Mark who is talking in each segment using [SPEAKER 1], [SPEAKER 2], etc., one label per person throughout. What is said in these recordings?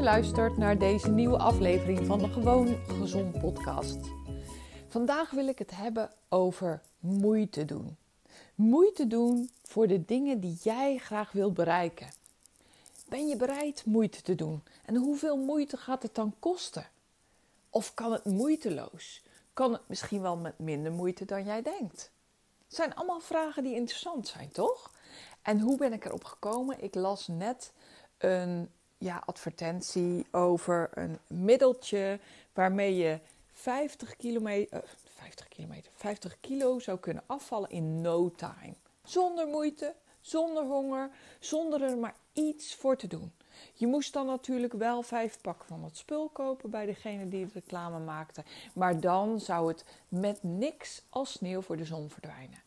[SPEAKER 1] Luistert naar deze nieuwe aflevering van de Gewoon Gezond podcast. Vandaag wil ik het hebben over moeite doen. Moeite doen voor de dingen die jij graag wilt bereiken. Ben je bereid moeite te doen? En hoeveel moeite gaat het dan kosten? Of kan het moeiteloos? Kan het misschien wel met minder moeite dan jij denkt? Het zijn allemaal vragen die interessant zijn, toch? En hoe ben ik erop gekomen? Ik las net een ja, advertentie over een middeltje waarmee je 50 kilometer, 50 kilometer, 50 kilo zou kunnen afvallen in no time. Zonder moeite, zonder honger, zonder er maar iets voor te doen. Je moest dan natuurlijk wel vijf pakken van het spul kopen bij degene die de reclame maakte. Maar dan zou het met niks als sneeuw voor de zon verdwijnen.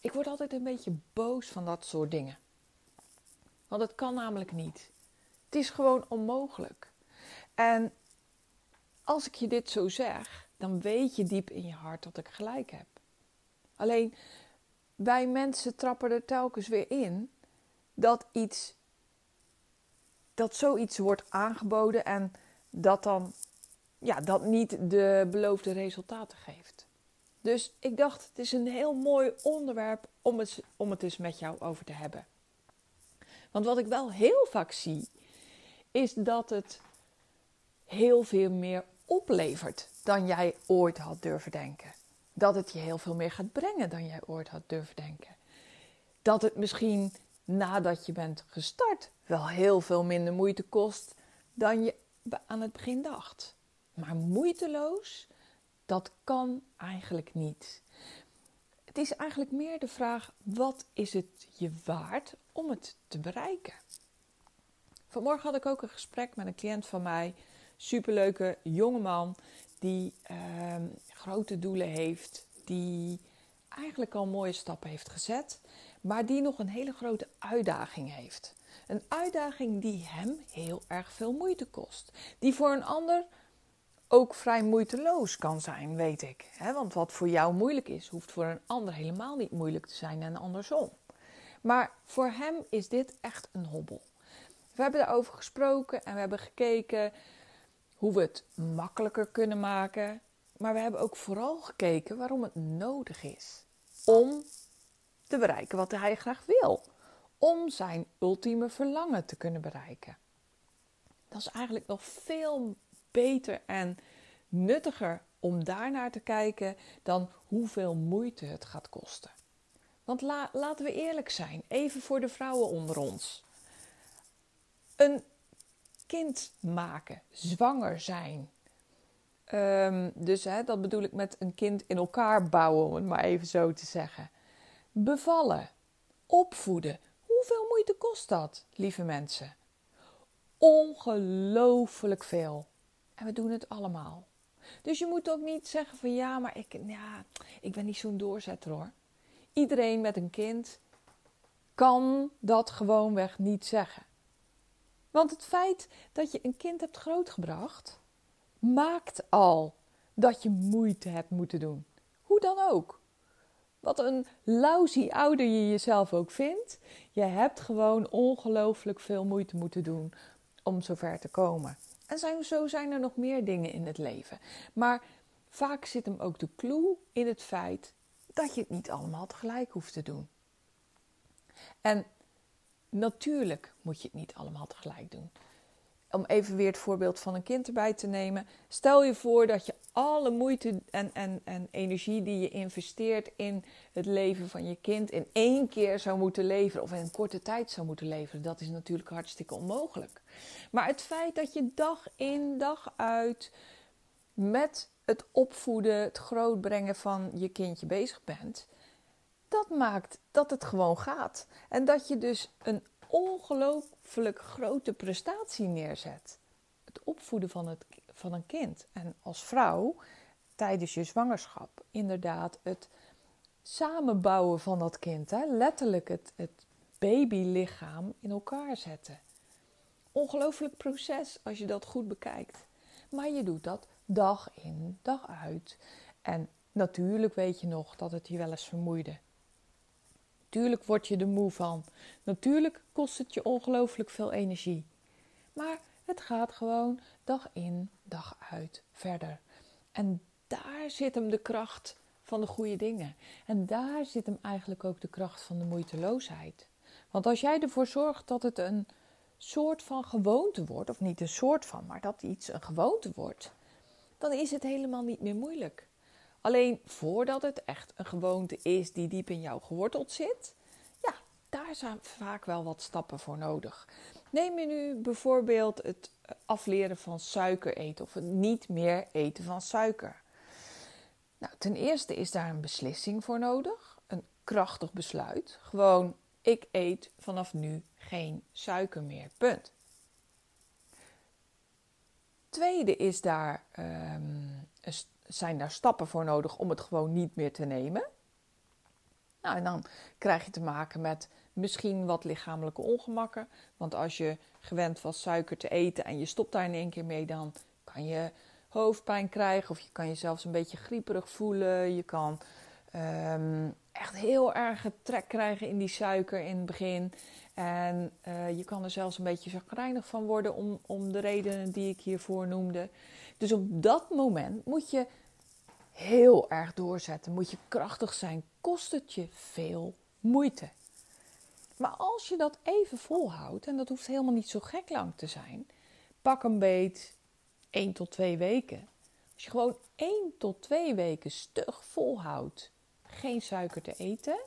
[SPEAKER 1] Ik word altijd een beetje boos van dat soort dingen. Want het kan namelijk niet. Het is gewoon onmogelijk. En als ik je dit zo zeg, dan weet je diep in je hart dat ik gelijk heb. Alleen wij mensen trappen er telkens weer in dat iets dat zoiets wordt aangeboden en dat dan ja, dat niet de beloofde resultaten geeft. Dus ik dacht, het is een heel mooi onderwerp om het, om het eens met jou over te hebben. Want wat ik wel heel vaak zie, is dat het heel veel meer oplevert dan jij ooit had durven denken. Dat het je heel veel meer gaat brengen dan jij ooit had durven denken. Dat het misschien nadat je bent gestart wel heel veel minder moeite kost dan je aan het begin dacht. Maar moeiteloos, dat kan eigenlijk niet. Het is eigenlijk meer de vraag: wat is het je waard om het te bereiken? Vanmorgen had ik ook een gesprek met een cliënt van mij, superleuke jongeman die uh, grote doelen heeft, die eigenlijk al mooie stappen heeft gezet, maar die nog een hele grote uitdaging heeft. Een uitdaging die hem heel erg veel moeite kost. Die voor een ander ook vrij moeiteloos kan zijn, weet ik. Want wat voor jou moeilijk is, hoeft voor een ander helemaal niet moeilijk te zijn en andersom. Maar voor hem is dit echt een hobbel. We hebben daarover gesproken en we hebben gekeken hoe we het makkelijker kunnen maken. Maar we hebben ook vooral gekeken waarom het nodig is om te bereiken wat hij graag wil. Om zijn ultieme verlangen te kunnen bereiken. Dat is eigenlijk nog veel beter en nuttiger om daarnaar te kijken dan hoeveel moeite het gaat kosten. Want laten we eerlijk zijn, even voor de vrouwen onder ons. Een kind maken, zwanger zijn. Um, dus hè, dat bedoel ik met een kind in elkaar bouwen, om het maar even zo te zeggen. Bevallen, opvoeden. Hoeveel moeite kost dat, lieve mensen? Ongelooflijk veel. En we doen het allemaal. Dus je moet ook niet zeggen van ja, maar ik, ja, ik ben niet zo'n doorzetter hoor. Iedereen met een kind kan dat gewoonweg niet zeggen. Want het feit dat je een kind hebt grootgebracht, maakt al dat je moeite hebt moeten doen. Hoe dan ook. Wat een lousy ouder je jezelf ook vindt, je hebt gewoon ongelooflijk veel moeite moeten doen om zover te komen. En zijn, zo zijn er nog meer dingen in het leven. Maar vaak zit hem ook de clue in het feit dat je het niet allemaal tegelijk hoeft te doen. En natuurlijk moet je het niet allemaal tegelijk doen. Om even weer het voorbeeld van een kind erbij te nemen. Stel je voor dat je alle moeite en, en, en energie die je investeert in het leven van je kind in één keer zou moeten leveren of in een korte tijd zou moeten leveren. Dat is natuurlijk hartstikke onmogelijk. Maar het feit dat je dag in dag uit met het opvoeden, het grootbrengen van je kindje bezig bent, dat maakt dat het gewoon gaat. En dat je dus een ongelooflijk grote prestatie neerzet. Het opvoeden van, het, van een kind. En als vrouw tijdens je zwangerschap inderdaad het samenbouwen van dat kind. Hè? Letterlijk het, het babylichaam in elkaar zetten. Ongelooflijk proces als je dat goed bekijkt. Maar je doet dat dag in, dag uit. En natuurlijk weet je nog dat het je wel eens vermoeide. Natuurlijk word je er moe van. Natuurlijk kost het je ongelooflijk veel energie. Maar het gaat gewoon dag in, dag uit verder. En daar zit hem de kracht van de goede dingen. En daar zit hem eigenlijk ook de kracht van de moeiteloosheid. Want als jij ervoor zorgt dat het een soort van gewoonte wordt, of niet een soort van, maar dat iets een gewoonte wordt, dan is het helemaal niet meer moeilijk. Alleen voordat het echt een gewoonte is die diep in jou geworteld zit, ja, daar zijn vaak wel wat stappen voor nodig. Neem je nu bijvoorbeeld het afleren van suiker eten of het niet meer eten van suiker. Nou, ten eerste is daar een beslissing voor nodig, een krachtig besluit. Gewoon, ik eet vanaf nu geen suiker meer. Punt. Tweede is daar um, zijn daar stappen voor nodig om het gewoon niet meer te nemen. Nou, en dan krijg je te maken met misschien wat lichamelijke ongemakken. Want als je gewend was suiker te eten en je stopt daar in één keer mee, dan kan je hoofdpijn krijgen of je kan je zelfs een beetje grieperig voelen. Je kan um, echt heel erg trek krijgen in die suiker in het begin. En uh, je kan er zelfs een beetje zagrijnig van worden om, om de redenen die ik hiervoor noemde. Dus op dat moment moet je heel erg doorzetten, moet je krachtig zijn, kost het je veel moeite. Maar als je dat even volhoudt, en dat hoeft helemaal niet zo gek lang te zijn, pak een beet 1 tot 2 weken. Als je gewoon 1 tot 2 weken stug volhoudt geen suiker te eten,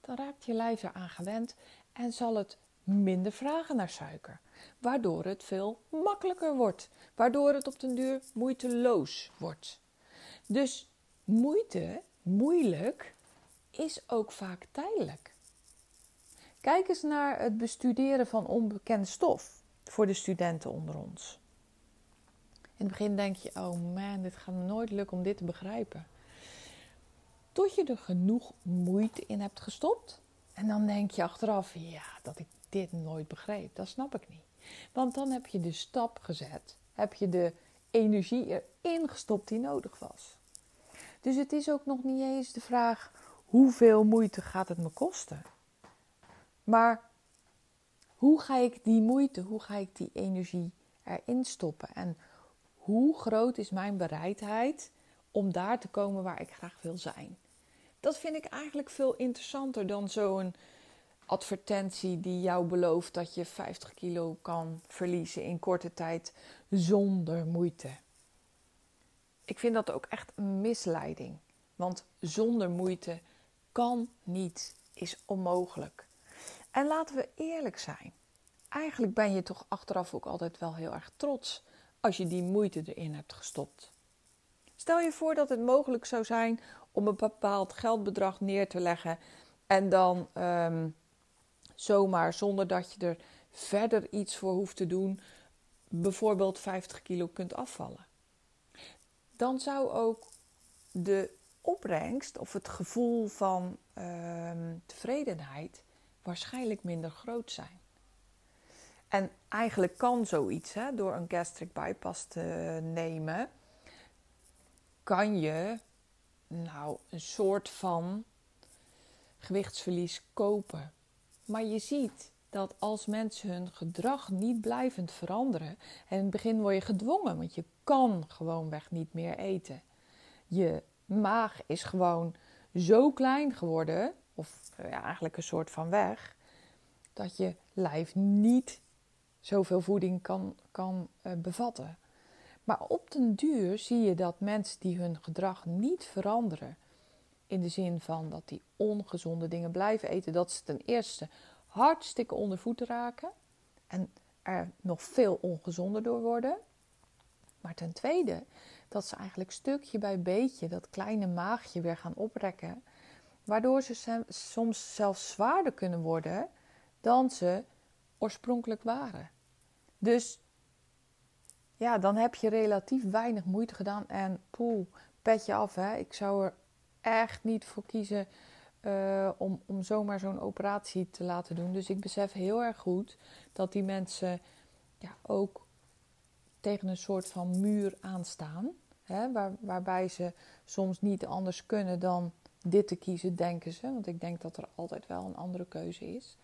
[SPEAKER 1] dan raakt je lijf eraan gewend en zal het minder vragen naar suiker. Waardoor het veel makkelijker wordt. Waardoor het op den duur moeiteloos wordt. Dus moeite, moeilijk, is ook vaak tijdelijk. Kijk eens naar het bestuderen van onbekende stof voor de studenten onder ons. In het begin denk je: oh man, dit gaat nooit lukken om dit te begrijpen. Tot je er genoeg moeite in hebt gestopt. En dan denk je achteraf: ja, dat ik dit nooit begreep, dat snap ik niet. Want dan heb je de stap gezet, heb je de energie erin gestopt die nodig was. Dus het is ook nog niet eens de vraag hoeveel moeite gaat het me kosten. Maar hoe ga ik die moeite, hoe ga ik die energie erin stoppen? En hoe groot is mijn bereidheid om daar te komen waar ik graag wil zijn? Dat vind ik eigenlijk veel interessanter dan zo'n advertentie die jou belooft dat je 50 kilo kan verliezen in korte tijd zonder moeite. Ik vind dat ook echt een misleiding. Want zonder moeite kan niet, is onmogelijk. En laten we eerlijk zijn. Eigenlijk ben je toch achteraf ook altijd wel heel erg trots als je die moeite erin hebt gestopt. Stel je voor dat het mogelijk zou zijn om een bepaald geldbedrag neer te leggen en dan um, zomaar zonder dat je er verder iets voor hoeft te doen, bijvoorbeeld 50 kilo kunt afvallen. Dan zou ook de opbrengst of het gevoel van uh, tevredenheid waarschijnlijk minder groot zijn. En eigenlijk kan zoiets, hè, door een gastric bypass te nemen, kan je nou een soort van gewichtsverlies kopen. Maar je ziet dat als mensen hun gedrag niet blijvend veranderen, en in het begin word je gedwongen, want je kan gewoonweg niet meer eten. Je maag is gewoon zo klein geworden, of ja, eigenlijk een soort van weg, dat je lijf niet zoveel voeding kan, kan uh, bevatten. Maar op den duur zie je dat mensen die hun gedrag niet veranderen, in de zin van dat die ongezonde dingen blijven eten, dat ze ten eerste hartstikke onder voeten raken en er nog veel ongezonder door worden. Maar ten tweede dat ze eigenlijk stukje bij beetje dat kleine maagje weer gaan oprekken, waardoor ze soms zelfs zwaarder kunnen worden dan ze oorspronkelijk waren. Dus ja, dan heb je relatief weinig moeite gedaan en poeh, petje af. Hè. Ik zou er echt niet voor kiezen uh, om, om zomaar zo'n operatie te laten doen. Dus ik besef heel erg goed dat die mensen ja, ook tegen een soort van muur aanstaan. Hè, waar, waarbij ze soms niet anders kunnen dan dit te kiezen, denken ze. Want ik denk dat er altijd wel een andere keuze is.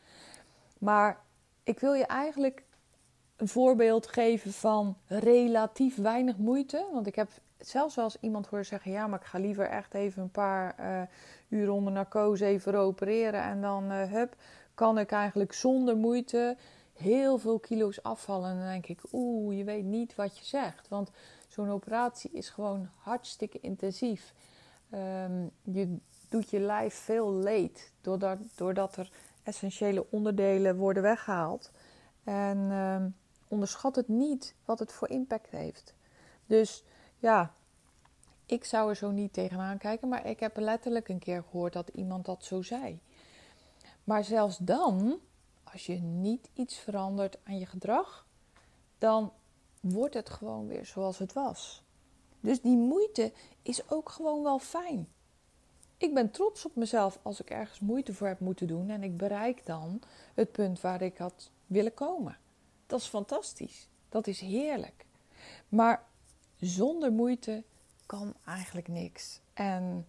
[SPEAKER 1] Maar ik wil je eigenlijk een voorbeeld geven van relatief weinig moeite. Want ik heb zelfs eens iemand horen zeggen: ja, maar ik ga liever echt even een paar uh, uur onder narcose even opereren. En dan, uh, hup, kan ik eigenlijk zonder moeite heel veel kilo's afvallen. En dan denk ik: oeh, je weet niet wat je zegt. Want zo'n operatie is gewoon hartstikke intensief. Um, je doet je lijf veel leed doordat, doordat er essentiële onderdelen worden weggehaald. En um, onderschat het niet wat het voor impact heeft. Dus ja, ik zou er zo niet tegenaan kijken, maar ik heb letterlijk een keer gehoord dat iemand dat zo zei. Maar zelfs dan, als je niet iets verandert aan je gedrag, dan wordt het gewoon weer zoals het was. Dus die moeite is ook gewoon wel fijn. Ik ben trots op mezelf als ik ergens moeite voor heb moeten doen en ik bereik dan het punt waar ik had willen komen. Dat is fantastisch. Dat is heerlijk. Maar zonder moeite kan eigenlijk niks. En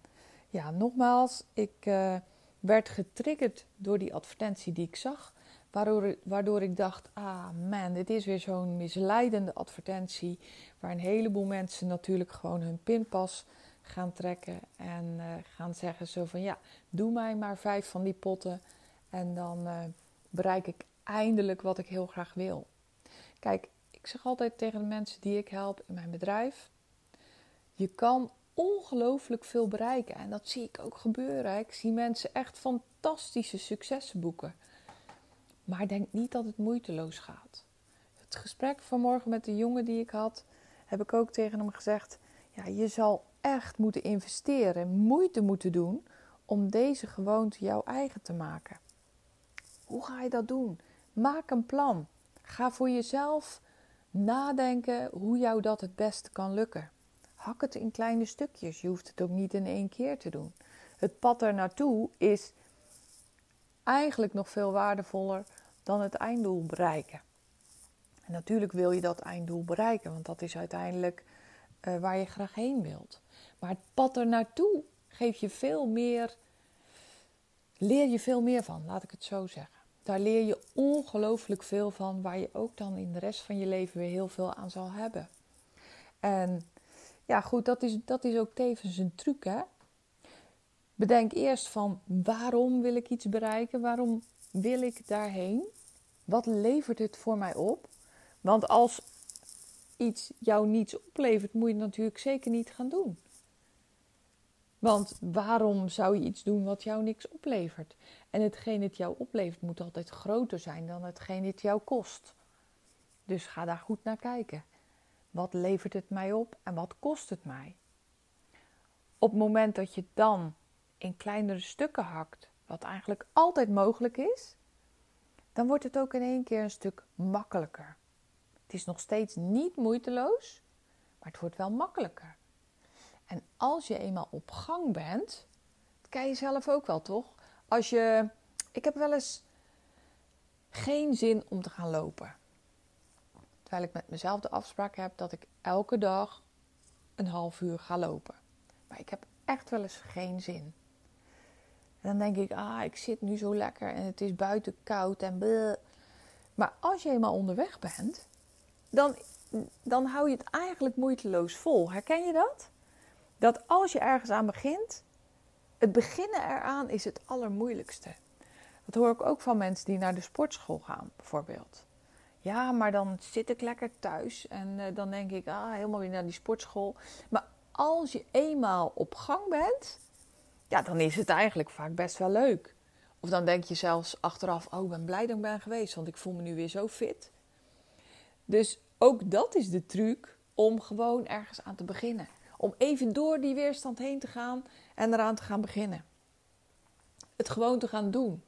[SPEAKER 1] ja, nogmaals, ik uh, werd getriggerd door die advertentie die ik zag. Waardoor, waardoor ik dacht, ah man, dit is weer zo'n misleidende advertentie. Waar een heleboel mensen natuurlijk gewoon hun pinpas gaan trekken. En uh, gaan zeggen zo van, ja, doe mij maar vijf van die potten. En dan uh, bereik ik eindelijk wat ik heel graag wil. Kijk, ik zeg altijd tegen de mensen die ik help in mijn bedrijf: je kan ongelooflijk veel bereiken. En dat zie ik ook gebeuren. Ik zie mensen echt fantastische successen boeken. Maar denk niet dat het moeiteloos gaat. Het gesprek vanmorgen met de jongen die ik had, heb ik ook tegen hem gezegd: ja, je zal echt moeten investeren, moeite moeten doen om deze gewoonte jouw eigen te maken. Hoe ga je dat doen? Maak een plan. Ga voor jezelf nadenken hoe jou dat het beste kan lukken. Hak het in kleine stukjes. Je hoeft het ook niet in één keer te doen. Het pad er naartoe is eigenlijk nog veel waardevoller dan het einddoel bereiken. En natuurlijk wil je dat einddoel bereiken, want dat is uiteindelijk uh, waar je graag heen wilt. Maar het pad er naartoe geeft je veel meer, leer je veel meer van, laat ik het zo zeggen. Daar leer je ongelooflijk veel van, waar je ook dan in de rest van je leven weer heel veel aan zal hebben. En ja, goed, dat is, dat is ook tevens een truc, hè. Bedenk eerst van waarom wil ik iets bereiken? Waarom wil ik daarheen? Wat levert het voor mij op? Want als iets jou niets oplevert, moet je het natuurlijk zeker niet gaan doen. Want waarom zou je iets doen wat jou niks oplevert? En hetgeen het jou oplevert moet altijd groter zijn dan hetgeen het jou kost. Dus ga daar goed naar kijken. Wat levert het mij op en wat kost het mij? Op het moment dat je dan in kleinere stukken hakt, wat eigenlijk altijd mogelijk is, dan wordt het ook in één keer een stuk makkelijker. Het is nog steeds niet moeiteloos, maar het wordt wel makkelijker. En als je eenmaal op gang bent, dat ken je zelf ook wel toch? Als je, ik heb wel eens geen zin om te gaan lopen. Terwijl ik met mezelf de afspraak heb dat ik elke dag een half uur ga lopen. Maar ik heb echt wel eens geen zin. En dan denk ik, ah, ik zit nu zo lekker en het is buiten koud en bleh. Maar als je eenmaal onderweg bent, dan, dan hou je het eigenlijk moeiteloos vol. Herken je dat? dat als je ergens aan begint, het beginnen eraan is het allermoeilijkste. Dat hoor ik ook van mensen die naar de sportschool gaan, bijvoorbeeld. Ja, maar dan zit ik lekker thuis en uh, dan denk ik, ah, helemaal weer naar die sportschool. Maar als je eenmaal op gang bent, ja, dan is het eigenlijk vaak best wel leuk. Of dan denk je zelfs achteraf, oh, ik ben blij dat ik ben geweest, want ik voel me nu weer zo fit. Dus ook dat is de truc om gewoon ergens aan te beginnen. Om even door die weerstand heen te gaan en eraan te gaan beginnen. Het gewoon te gaan doen.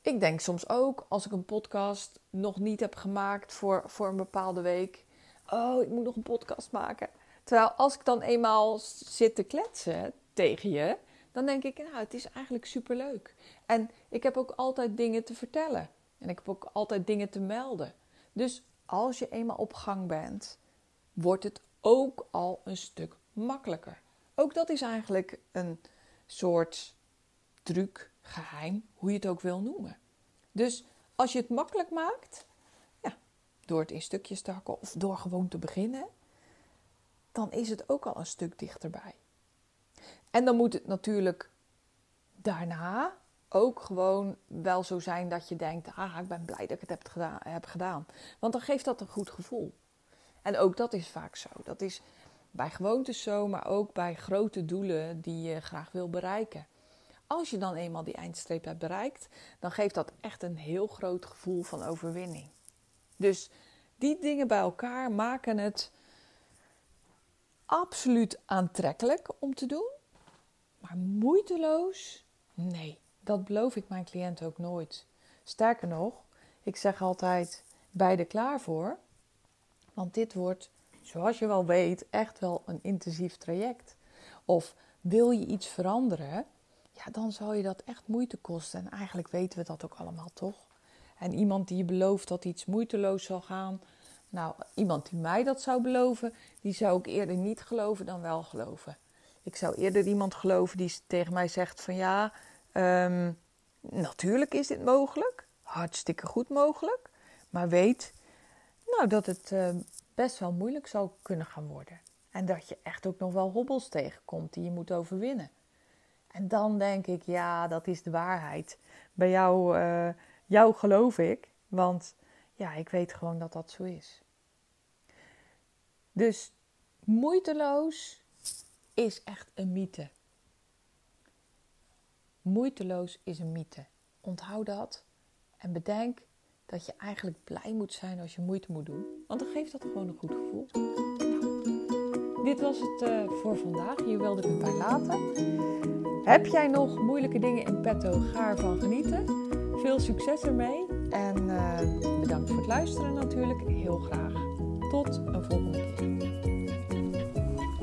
[SPEAKER 1] Ik denk soms ook, als ik een podcast nog niet heb gemaakt voor, voor een bepaalde week. Oh, ik moet nog een podcast maken. Terwijl als ik dan eenmaal zit te kletsen tegen je, dan denk ik, nou, het is eigenlijk superleuk. En ik heb ook altijd dingen te vertellen. En ik heb ook altijd dingen te melden. Dus als je eenmaal op gang bent, wordt het ook al een stuk makkelijker. Ook dat is eigenlijk een soort truc, geheim, hoe je het ook wil noemen. Dus als je het makkelijk maakt, ja, door het in stukjes te hakken of door gewoon te beginnen, dan is het ook al een stuk dichterbij. En dan moet het natuurlijk daarna ook gewoon wel zo zijn dat je denkt: ah, ik ben blij dat ik het heb gedaan, heb gedaan. Want dan geeft dat een goed gevoel. En ook dat is vaak zo. Dat is bij gewoontes zo, maar ook bij grote doelen die je graag wil bereiken. Als je dan eenmaal die eindstreep hebt bereikt, dan geeft dat echt een heel groot gevoel van overwinning. Dus die dingen bij elkaar maken het absoluut aantrekkelijk om te doen. Maar moeiteloos? Nee, dat beloof ik mijn cliënt ook nooit. Sterker nog, ik zeg altijd: beide klaar voor. Want dit wordt, zoals je wel weet, echt wel een intensief traject. Of wil je iets veranderen? Ja, dan zal je dat echt moeite kosten. En eigenlijk weten we dat ook allemaal toch? En iemand die je belooft dat iets moeiteloos zal gaan. Nou, iemand die mij dat zou beloven, die zou ik eerder niet geloven dan wel geloven. Ik zou eerder iemand geloven die tegen mij zegt van ja, ehm, natuurlijk is dit mogelijk. Hartstikke goed mogelijk. Maar weet nou, dat het ehm, best wel moeilijk zou kunnen gaan worden. En dat je echt ook nog wel hobbels tegenkomt die je moet overwinnen. En dan denk ik, ja, dat is de waarheid. Bij jou, uh, jou geloof ik, want ja, ik weet gewoon dat dat zo is. Dus moeiteloos is echt een mythe. Moeiteloos is een mythe. Onthoud dat en bedenk dat je eigenlijk blij moet zijn als je moeite moet doen, want dan geeft dat gewoon een goed gevoel. Nou, dit was het uh, voor vandaag. Hier wilde ik het bij laten. Heb jij nog moeilijke dingen in petto? Ga ervan genieten. Veel succes ermee. En uh, bedankt voor het luisteren natuurlijk. Heel graag. Tot een volgende keer.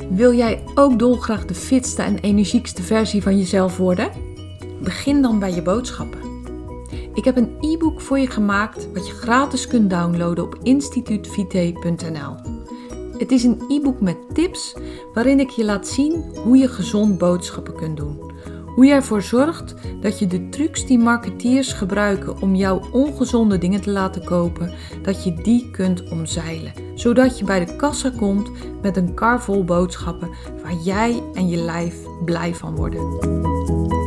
[SPEAKER 2] Wil jij ook dolgraag de fitste en energiekste versie van jezelf worden? Begin dan bij je boodschappen. Ik heb een e-book voor je gemaakt wat je gratis kunt downloaden op instituutvite.nl. Het is een e-book met tips waarin ik je laat zien hoe je gezond boodschappen kunt doen. Hoe je ervoor zorgt dat je de trucs die marketeers gebruiken om jouw ongezonde dingen te laten kopen, dat je die kunt omzeilen. Zodat je bij de kassa komt met een kar vol boodschappen waar jij en je lijf blij van worden.